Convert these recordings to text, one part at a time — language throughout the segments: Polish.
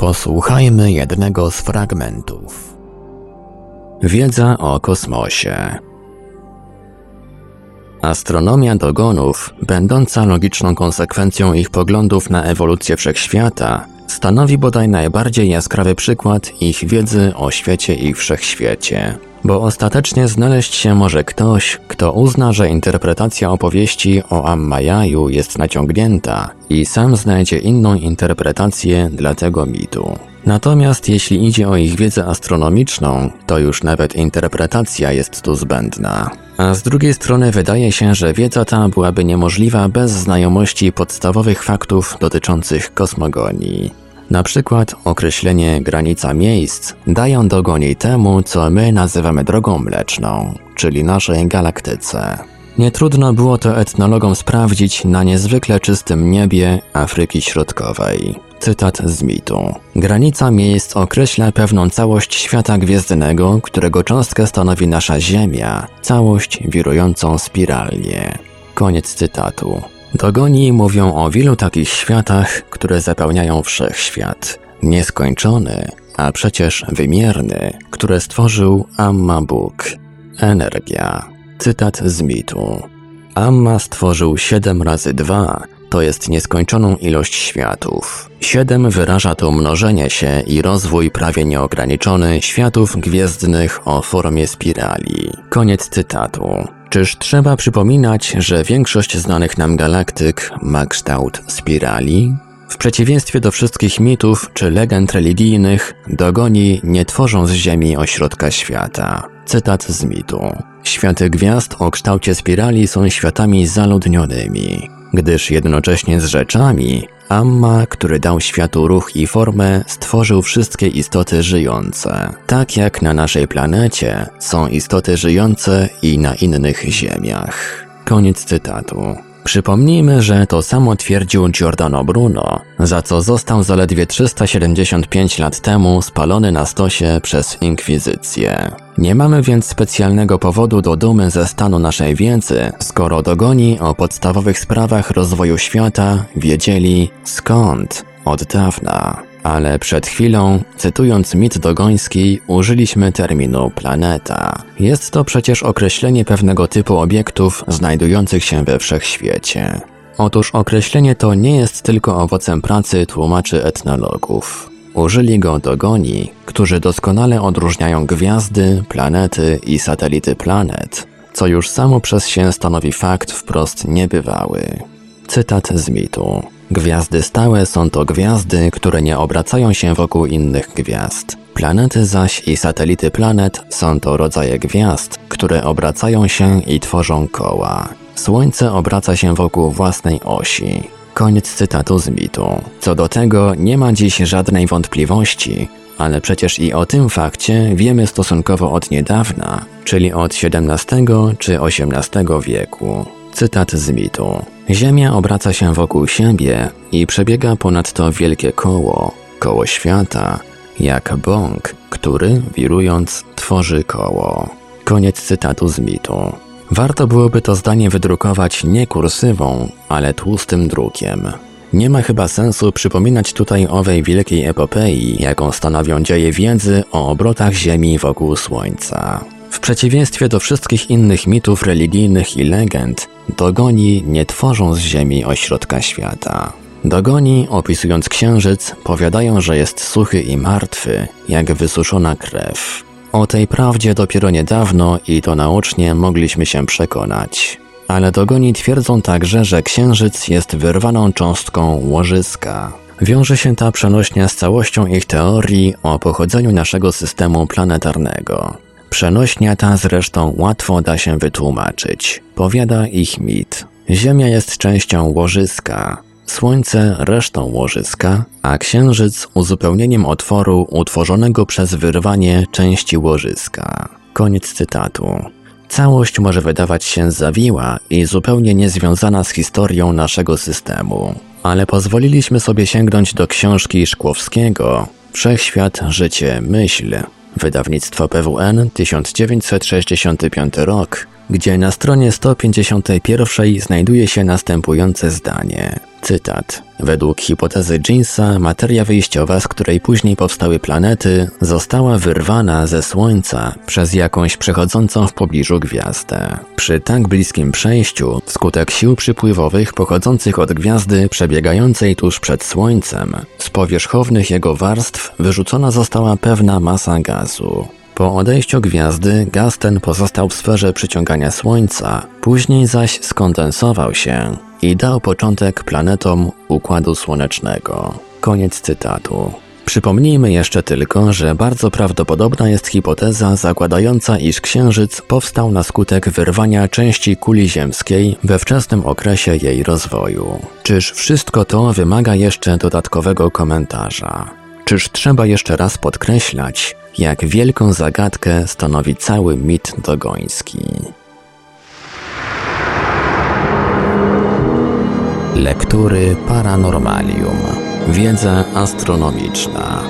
Posłuchajmy jednego z fragmentów. Wiedza o kosmosie. Astronomia dogonów, będąca logiczną konsekwencją ich poglądów na ewolucję wszechświata, stanowi bodaj najbardziej jaskrawy przykład ich wiedzy o świecie i wszechświecie. Bo ostatecznie znaleźć się może ktoś, kto uzna, że interpretacja opowieści o Ammajaju jest naciągnięta i sam znajdzie inną interpretację dla tego mitu. Natomiast jeśli idzie o ich wiedzę astronomiczną, to już nawet interpretacja jest tu zbędna. A z drugiej strony wydaje się, że wiedza ta byłaby niemożliwa bez znajomości podstawowych faktów dotyczących kosmogonii. Na przykład określenie granica miejsc dają dogoni temu, co my nazywamy drogą mleczną, czyli naszej galaktyce. Nie trudno było to etnologom sprawdzić na niezwykle czystym niebie Afryki Środkowej. Cytat z mitu. Granica miejsc określa pewną całość świata gwiezdnego, którego cząstkę stanowi nasza Ziemia, całość wirującą spiralnie. Koniec cytatu. Dogoni mówią o wielu takich światach, które zapełniają wszechświat. Nieskończony, a przecież wymierny, które stworzył Amma Bóg. Energia. Cytat z mitu. Amma stworzył 7 razy 2, to jest nieskończoną ilość światów. 7 wyraża to mnożenie się i rozwój prawie nieograniczony światów gwiezdnych o formie spirali. Koniec cytatu. Czyż trzeba przypominać, że większość znanych nam galaktyk ma kształt spirali? W przeciwieństwie do wszystkich mitów czy legend religijnych, dogoni nie tworzą z Ziemi ośrodka świata. Cytat z mitu. Światy gwiazd o kształcie spirali są światami zaludnionymi, gdyż jednocześnie z rzeczami Amma, który dał światu ruch i formę, stworzył wszystkie istoty żyjące. Tak jak na naszej planecie są istoty żyjące i na innych ziemiach. Koniec cytatu. Przypomnijmy, że to samo twierdził Giordano Bruno, za co został zaledwie 375 lat temu spalony na stosie przez inkwizycję. Nie mamy więc specjalnego powodu do dumy ze stanu naszej wiedzy, skoro dogoni o podstawowych sprawach rozwoju świata wiedzieli skąd od dawna. Ale przed chwilą, cytując mit dogoński, użyliśmy terminu planeta. Jest to przecież określenie pewnego typu obiektów znajdujących się we wszechświecie. Otóż określenie to nie jest tylko owocem pracy tłumaczy etnologów. Użyli go dogoni, którzy doskonale odróżniają gwiazdy, planety i satelity planet, co już samo przez się stanowi fakt wprost niebywały. Cytat z mitu. Gwiazdy stałe są to gwiazdy, które nie obracają się wokół innych gwiazd. Planety zaś i satelity planet są to rodzaje gwiazd, które obracają się i tworzą koła. Słońce obraca się wokół własnej osi. Koniec cytatu z mitu. Co do tego nie ma dziś żadnej wątpliwości, ale przecież i o tym fakcie wiemy stosunkowo od niedawna, czyli od XVII czy XVIII wieku. Cytat z mitu. Ziemia obraca się wokół siebie i przebiega ponadto wielkie koło, koło świata, jak bąk, który, wirując, tworzy koło. Koniec cytatu z mitu. Warto byłoby to zdanie wydrukować nie kursywą, ale tłustym drukiem. Nie ma chyba sensu przypominać tutaj owej wielkiej epopei, jaką stanowią dzieje wiedzy o obrotach Ziemi wokół Słońca. W przeciwieństwie do wszystkich innych mitów religijnych i legend, dogoni nie tworzą z Ziemi ośrodka świata. Dogoni, opisując księżyc, powiadają, że jest suchy i martwy, jak wysuszona krew. O tej prawdzie dopiero niedawno i to naocznie mogliśmy się przekonać. Ale dogoni twierdzą także, że księżyc jest wyrwaną cząstką łożyska. Wiąże się ta przenośnia z całością ich teorii o pochodzeniu naszego systemu planetarnego. Przenośnia ta zresztą łatwo da się wytłumaczyć, powiada ich mit. Ziemia jest częścią łożyska. Słońce resztą łożyska, a Księżyc uzupełnieniem otworu utworzonego przez wyrwanie części łożyska. Koniec cytatu. Całość może wydawać się zawiła i zupełnie niezwiązana z historią naszego systemu, ale pozwoliliśmy sobie sięgnąć do książki Szkłowskiego Wszechświat, życie, myśl, wydawnictwo PWN 1965 rok, gdzie na stronie 151 znajduje się następujące zdanie. Cytat. Według hipotezy Jeansa, materia wyjściowa, z której później powstały planety, została wyrwana ze Słońca przez jakąś przechodzącą w pobliżu gwiazdę. Przy tak bliskim przejściu, wskutek sił przypływowych pochodzących od gwiazdy przebiegającej tuż przed Słońcem, z powierzchownych jego warstw wyrzucona została pewna masa gazu. Po odejściu gwiazdy gaz ten pozostał w sferze przyciągania Słońca, później zaś skondensował się i dał początek planetom Układu Słonecznego. Koniec cytatu. Przypomnijmy jeszcze tylko, że bardzo prawdopodobna jest hipoteza zakładająca, iż Księżyc powstał na skutek wyrwania części kuli ziemskiej we wczesnym okresie jej rozwoju. Czyż wszystko to wymaga jeszcze dodatkowego komentarza? Czyż trzeba jeszcze raz podkreślać, jak wielką zagadkę stanowi cały mit dogoński? Lektury Paranormalium. Wiedza astronomiczna.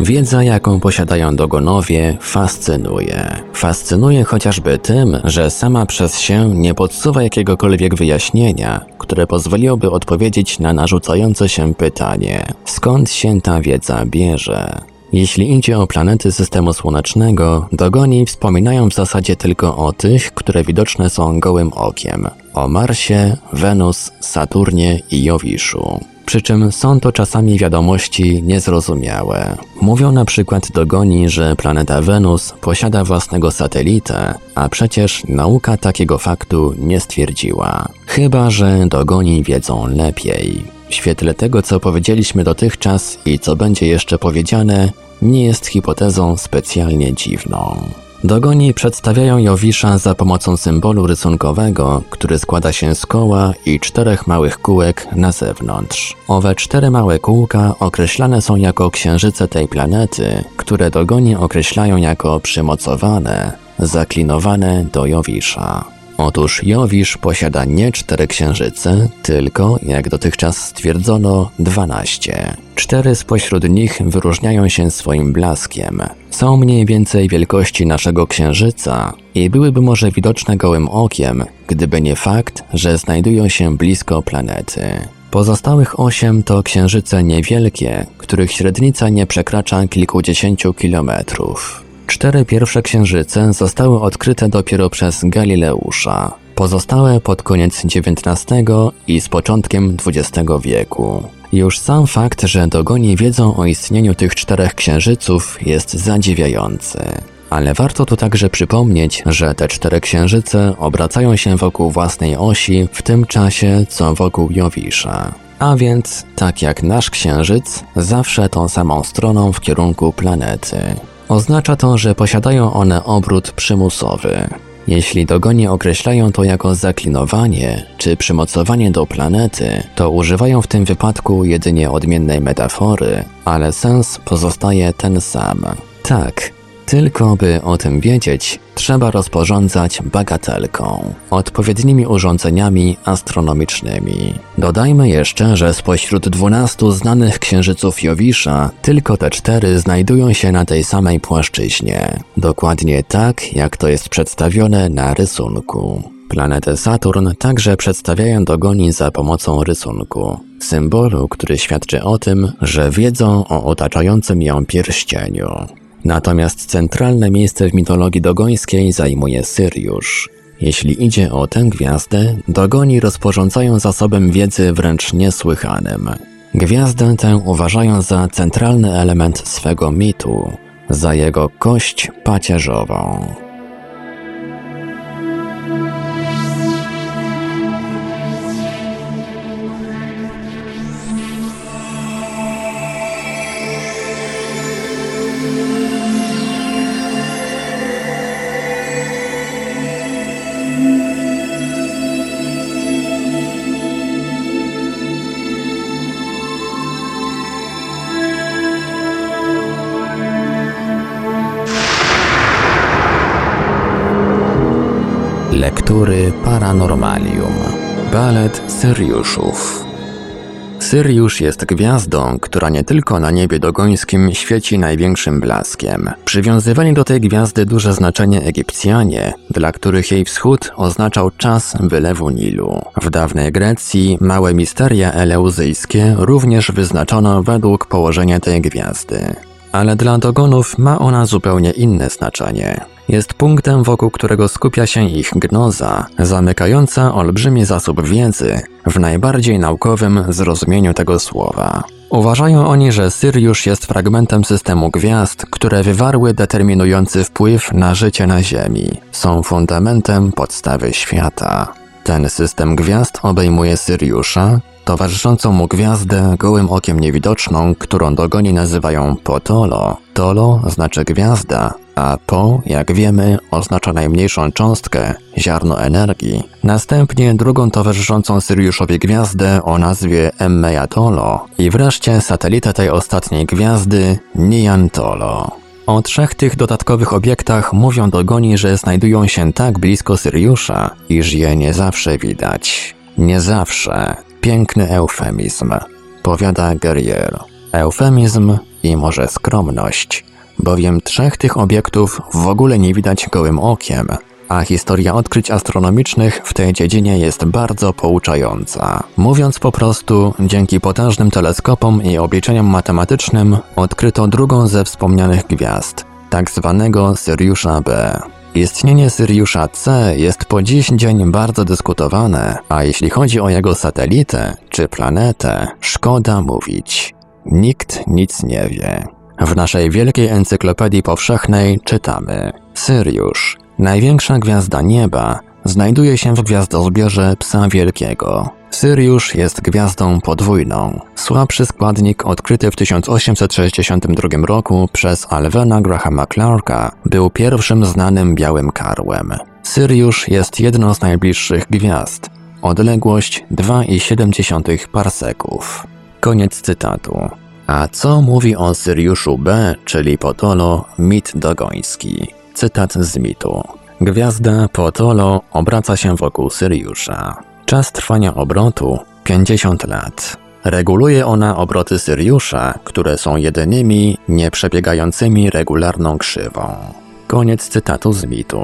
Wiedza, jaką posiadają dogonowie, fascynuje. Fascynuje chociażby tym, że sama przez się nie podsuwa jakiegokolwiek wyjaśnienia, które pozwoliłoby odpowiedzieć na narzucające się pytanie: skąd się ta wiedza bierze? Jeśli idzie o planety systemu słonecznego, dogoni wspominają w zasadzie tylko o tych, które widoczne są gołym okiem o Marsie, Wenus, Saturnie i Jowiszu. Przy czym są to czasami wiadomości niezrozumiałe. Mówią na przykład Dogoni, że planeta Wenus posiada własnego satelitę, a przecież nauka takiego faktu nie stwierdziła. Chyba, że Dogoni wiedzą lepiej. W świetle tego, co powiedzieliśmy dotychczas i co będzie jeszcze powiedziane, nie jest hipotezą specjalnie dziwną. Dogoni przedstawiają Jowisza za pomocą symbolu rysunkowego, który składa się z koła i czterech małych kółek na zewnątrz. Owe cztery małe kółka określane są jako księżyce tej planety, które Dogoni określają jako przymocowane, zaklinowane do Jowisza. Otóż Jowisz posiada nie cztery księżyce, tylko, jak dotychczas stwierdzono, dwanaście. Cztery spośród nich wyróżniają się swoim blaskiem. Są mniej więcej wielkości naszego księżyca i byłyby może widoczne gołym okiem, gdyby nie fakt, że znajdują się blisko planety. Pozostałych osiem to księżyce niewielkie, których średnica nie przekracza kilkudziesięciu kilometrów. Cztery pierwsze księżyce zostały odkryte dopiero przez Galileusza, pozostałe pod koniec XIX i z początkiem XX wieku. Już sam fakt, że dogoni wiedzą o istnieniu tych czterech księżyców jest zadziwiający. Ale warto tu także przypomnieć, że te cztery księżyce obracają się wokół własnej osi w tym czasie, co wokół Jowisza. A więc, tak jak nasz księżyc, zawsze tą samą stroną w kierunku planety. Oznacza to, że posiadają one obrót przymusowy. Jeśli dogoni określają to jako zaklinowanie czy przymocowanie do planety, to używają w tym wypadku jedynie odmiennej metafory, ale sens pozostaje ten sam. Tak, tylko by o tym wiedzieć, trzeba rozporządzać bagatelką, odpowiednimi urządzeniami astronomicznymi. Dodajmy jeszcze, że spośród 12 znanych księżyców Jowisza, tylko te cztery znajdują się na tej samej płaszczyźnie. Dokładnie tak, jak to jest przedstawione na rysunku. Planetę Saturn także przedstawiają dogoni za pomocą rysunku, symbolu, który świadczy o tym, że wiedzą o otaczającym ją pierścieniu. Natomiast centralne miejsce w mitologii dogońskiej zajmuje Syriusz. Jeśli idzie o tę gwiazdę, dogoni rozporządzają zasobem wiedzy wręcz niesłychanym. Gwiazdę tę uważają za centralny element swego mitu, za jego kość pacierzową. Lektury Paranormalium. Balet Syriuszów. Syriusz jest gwiazdą, która nie tylko na niebie dogońskim świeci największym blaskiem. Przywiązywali do tej gwiazdy duże znaczenie Egipcjanie, dla których jej wschód oznaczał czas wylewu Nilu. W dawnej Grecji małe misteria eleuzyjskie również wyznaczono według położenia tej gwiazdy. Ale dla dogonów ma ona zupełnie inne znaczenie. Jest punktem, wokół którego skupia się ich gnoza, zamykająca olbrzymi zasób wiedzy w najbardziej naukowym zrozumieniu tego słowa. Uważają oni, że Syriusz jest fragmentem systemu gwiazd, które wywarły determinujący wpływ na życie na Ziemi. Są fundamentem podstawy świata. Ten system gwiazd obejmuje Syriusza, towarzyszącą mu gwiazdę gołym okiem niewidoczną, którą dogoni nazywają Potolo. Tolo znaczy gwiazda, a Po, jak wiemy, oznacza najmniejszą cząstkę, ziarno energii. Następnie drugą towarzyszącą Syriuszowi gwiazdę o nazwie Emmejatolo i wreszcie satelitę tej ostatniej gwiazdy Niantolo. O trzech tych dodatkowych obiektach mówią dogoni, że znajdują się tak blisko Syriusza, iż je nie zawsze widać. Nie zawsze. Piękny eufemizm, powiada Guerrier. Eufemizm i może skromność, bowiem trzech tych obiektów w ogóle nie widać gołym okiem, a historia odkryć astronomicznych w tej dziedzinie jest bardzo pouczająca. Mówiąc po prostu, dzięki potężnym teleskopom i obliczeniom matematycznym odkryto drugą ze wspomnianych gwiazd, tak zwanego Syriusza B. Istnienie Syriusza C jest po dziś dzień bardzo dyskutowane, a jeśli chodzi o jego satelitę czy planetę, szkoda mówić. Nikt nic nie wie. W naszej wielkiej encyklopedii powszechnej czytamy: Syriusz, największa gwiazda nieba, znajduje się w gwiazdozbiorze Psa Wielkiego. Syriusz jest gwiazdą podwójną. Słabszy składnik odkryty w 1862 roku przez Alvena Grahama Clarka był pierwszym znanym białym karłem. Syriusz jest jedną z najbliższych gwiazd. Odległość 2,7 parseków. Koniec cytatu. A co mówi o Syriuszu B, czyli Potolo, mit dogoński? Cytat z mitu. Gwiazda Potolo obraca się wokół Syriusza. Czas trwania obrotu 50 lat. Reguluje ona obroty Syriusza, które są jedynymi nieprzebiegającymi regularną krzywą. Koniec cytatu z mitu.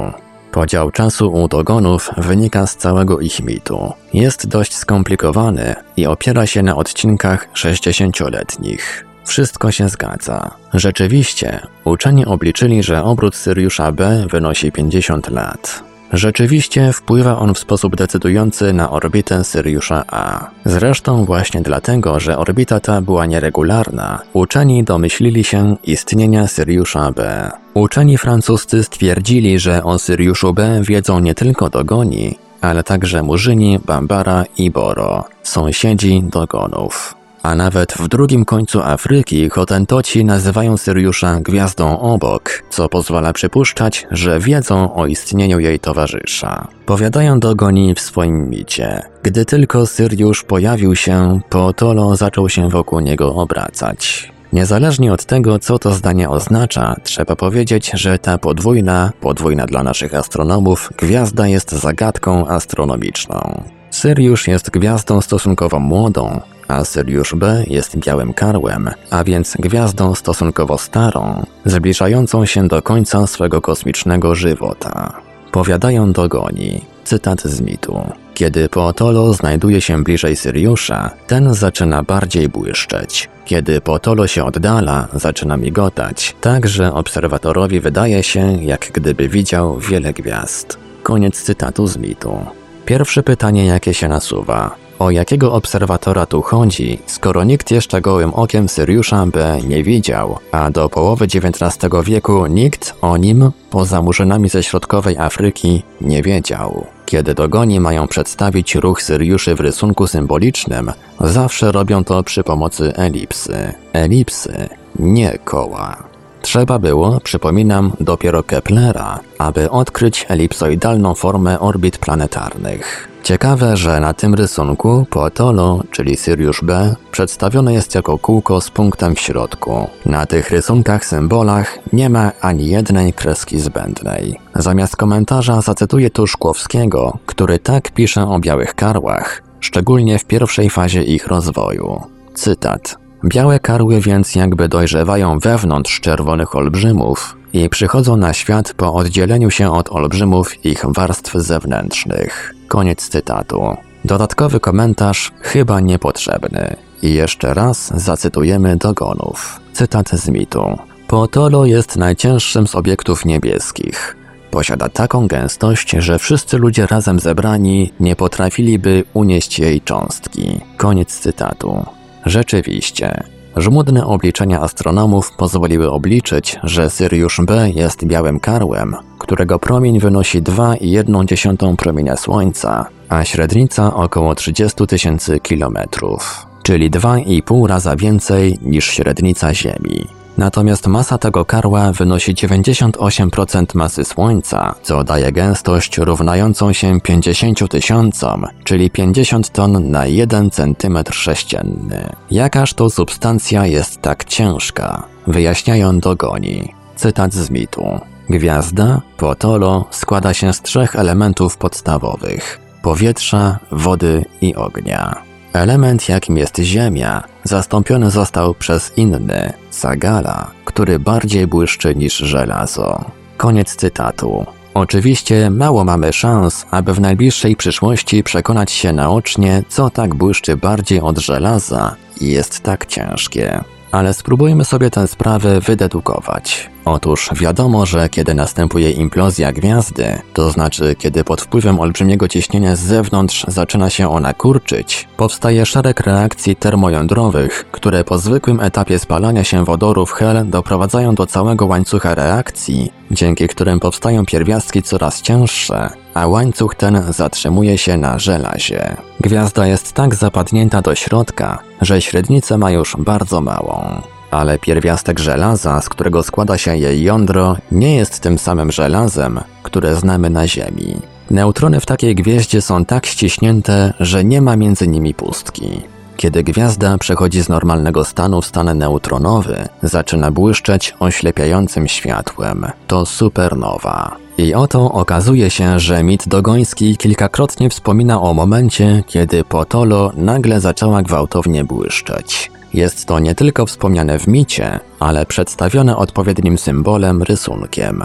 Podział czasu u dogonów wynika z całego ich mitu. Jest dość skomplikowany i opiera się na odcinkach 60-letnich. Wszystko się zgadza. Rzeczywiście, uczeni obliczyli, że obrót Syriusza B wynosi 50 lat. Rzeczywiście wpływa on w sposób decydujący na orbitę Syriusza A. Zresztą właśnie dlatego, że orbita ta była nieregularna, uczeni domyślili się istnienia Syriusza B. Uczeni francuscy stwierdzili, że o Syriuszu B wiedzą nie tylko dogoni, ale także Murzyni, Bambara i Boro, sąsiedzi dogonów. A nawet w drugim końcu Afryki Hotentoci nazywają Syriusza gwiazdą obok, co pozwala przypuszczać, że wiedzą o istnieniu jej towarzysza. Powiadają dogoni w swoim micie. Gdy tylko Syriusz pojawił się, Potolo zaczął się wokół niego obracać. Niezależnie od tego, co to zdanie oznacza, trzeba powiedzieć, że ta podwójna, podwójna dla naszych astronomów, gwiazda jest zagadką astronomiczną. Syriusz jest gwiazdą stosunkowo młodą, a Syriusz B jest białym karłem, a więc gwiazdą stosunkowo starą, zbliżającą się do końca swego kosmicznego żywota. Powiadają dogoni, cytat z mitu. Kiedy Potolo znajduje się bliżej Syriusza, ten zaczyna bardziej błyszczeć. Kiedy Potolo się oddala, zaczyna migotać, tak że obserwatorowi wydaje się, jak gdyby widział wiele gwiazd. Koniec cytatu z mitu. Pierwsze pytanie, jakie się nasuwa. O jakiego obserwatora tu chodzi, skoro nikt jeszcze gołym okiem Syriusza B nie widział, a do połowy XIX wieku nikt o nim, poza murzynami ze środkowej Afryki, nie wiedział. Kiedy dogoni mają przedstawić ruch Syriuszy w rysunku symbolicznym, zawsze robią to przy pomocy elipsy. Elipsy, nie koła. Trzeba było, przypominam, dopiero Keplera, aby odkryć elipsoidalną formę orbit planetarnych. Ciekawe, że na tym rysunku Potolo, czyli Sirius B, przedstawione jest jako kółko z punktem w środku. Na tych rysunkach symbolach nie ma ani jednej kreski zbędnej. Zamiast komentarza zacytuję tu Szkłowskiego, który tak pisze o białych karłach, szczególnie w pierwszej fazie ich rozwoju. Cytat. Białe karły więc jakby dojrzewają wewnątrz czerwonych olbrzymów i przychodzą na świat po oddzieleniu się od olbrzymów ich warstw zewnętrznych. Koniec cytatu. Dodatkowy komentarz chyba niepotrzebny. I jeszcze raz zacytujemy dogonów. Cytat z mitu. Potolo jest najcięższym z obiektów niebieskich. Posiada taką gęstość, że wszyscy ludzie razem zebrani nie potrafiliby unieść jej cząstki. Koniec cytatu. Rzeczywiście, żmudne obliczenia astronomów pozwoliły obliczyć, że Syriusz B jest białym karłem, którego promień wynosi 2,1 promienia Słońca, a średnica około 30 tysięcy kilometrów, czyli 2,5 raza więcej niż średnica Ziemi. Natomiast masa tego karła wynosi 98% masy Słońca, co daje gęstość równającą się 50 tysiącom, czyli 50 ton na 1 cm sześcienny. Jakaż to substancja jest tak ciężka? Wyjaśniają dogoni. Cytat z mitu. Gwiazda, Potolo, składa się z trzech elementów podstawowych: powietrza, wody i ognia. Element, jakim jest Ziemia, zastąpiony został przez inny, Sagala, który bardziej błyszczy niż żelazo. Koniec cytatu. Oczywiście mało mamy szans, aby w najbliższej przyszłości przekonać się naocznie, co tak błyszczy bardziej od żelaza i jest tak ciężkie. Ale spróbujmy sobie tę sprawę wydedukować. Otóż wiadomo, że kiedy następuje implozja gwiazdy, to znaczy kiedy pod wpływem olbrzymiego ciśnienia z zewnątrz zaczyna się ona kurczyć, powstaje szereg reakcji termojądrowych, które po zwykłym etapie spalania się wodorów hel doprowadzają do całego łańcucha reakcji, dzięki którym powstają pierwiastki coraz cięższe, a łańcuch ten zatrzymuje się na żelazie. Gwiazda jest tak zapadnięta do środka, że średnicę ma już bardzo małą. Ale pierwiastek żelaza, z którego składa się jej jądro, nie jest tym samym żelazem, które znamy na Ziemi. Neutrony w takiej gwieździe są tak ściśnięte, że nie ma między nimi pustki. Kiedy gwiazda przechodzi z normalnego stanu w stan neutronowy, zaczyna błyszczeć oślepiającym światłem. To supernowa. I oto okazuje się, że mit dogoński kilkakrotnie wspomina o momencie, kiedy Potolo nagle zaczęła gwałtownie błyszczeć. Jest to nie tylko wspomniane w micie, ale przedstawione odpowiednim symbolem, rysunkiem.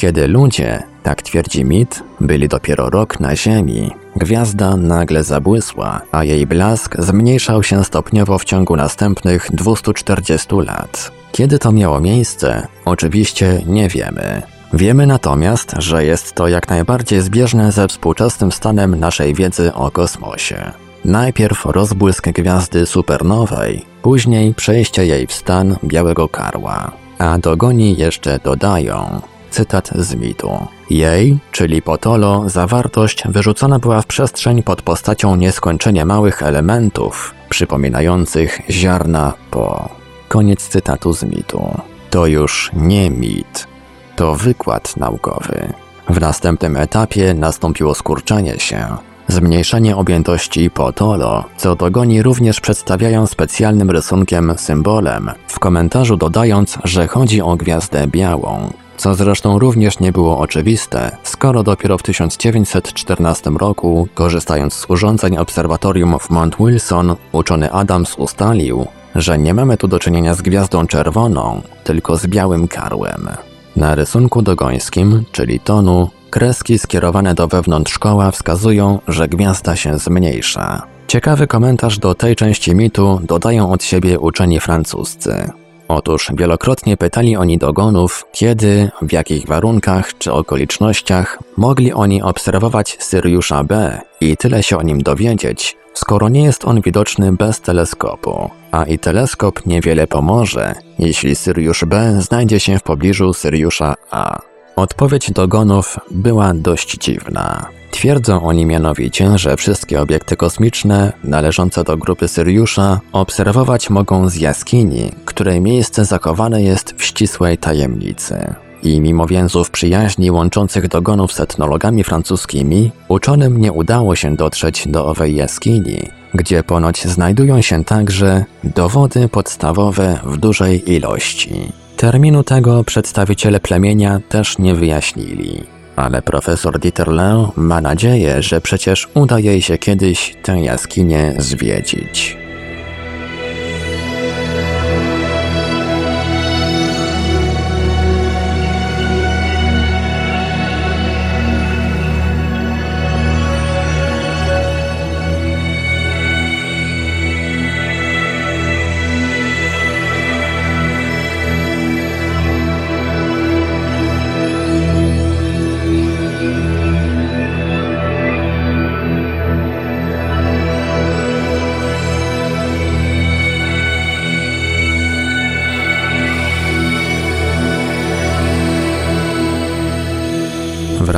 Kiedy ludzie, tak twierdzi mit, byli dopiero rok na Ziemi, gwiazda nagle zabłysła, a jej blask zmniejszał się stopniowo w ciągu następnych 240 lat. Kiedy to miało miejsce, oczywiście nie wiemy. Wiemy natomiast, że jest to jak najbardziej zbieżne ze współczesnym stanem naszej wiedzy o kosmosie. Najpierw rozbłysk gwiazdy supernowej, później przejście jej w stan białego karła. A dogoni jeszcze dodają, cytat z mitu. Jej, czyli Potolo, zawartość wyrzucona była w przestrzeń pod postacią nieskończenie małych elementów, przypominających ziarna po. Koniec cytatu z mitu. To już nie mit, to wykład naukowy. W następnym etapie nastąpiło skurczenie się, Zmniejszenie objętości Potolo, co dogoni również przedstawiają specjalnym rysunkiem symbolem, w komentarzu dodając, że chodzi o gwiazdę białą, co zresztą również nie było oczywiste, skoro dopiero w 1914 roku, korzystając z urządzeń obserwatorium w Mount Wilson, uczony Adams ustalił, że nie mamy tu do czynienia z gwiazdą czerwoną, tylko z białym karłem. Na rysunku dogońskim, czyli tonu, kreski skierowane do wewnątrz koła wskazują, że gwiazda się zmniejsza. Ciekawy komentarz do tej części mitu dodają od siebie uczeni francuscy. Otóż wielokrotnie pytali oni dogonów, kiedy, w jakich warunkach czy okolicznościach mogli oni obserwować Syriusza B i tyle się o nim dowiedzieć, skoro nie jest on widoczny bez teleskopu, a i teleskop niewiele pomoże, jeśli Syriusz B znajdzie się w pobliżu Syriusza A. Odpowiedź dogonów była dość dziwna. Twierdzą oni mianowicie, że wszystkie obiekty kosmiczne należące do grupy Syriusza obserwować mogą z jaskini, której miejsce zachowane jest w ścisłej tajemnicy. I mimo więzów przyjaźni łączących dogonów z etnologami francuskimi, uczonym nie udało się dotrzeć do owej jaskini, gdzie ponoć znajdują się także dowody podstawowe w dużej ilości. Terminu tego przedstawiciele plemienia też nie wyjaśnili. Ale profesor Dieterle ma nadzieję, że przecież uda jej się kiedyś tę jaskinię zwiedzić.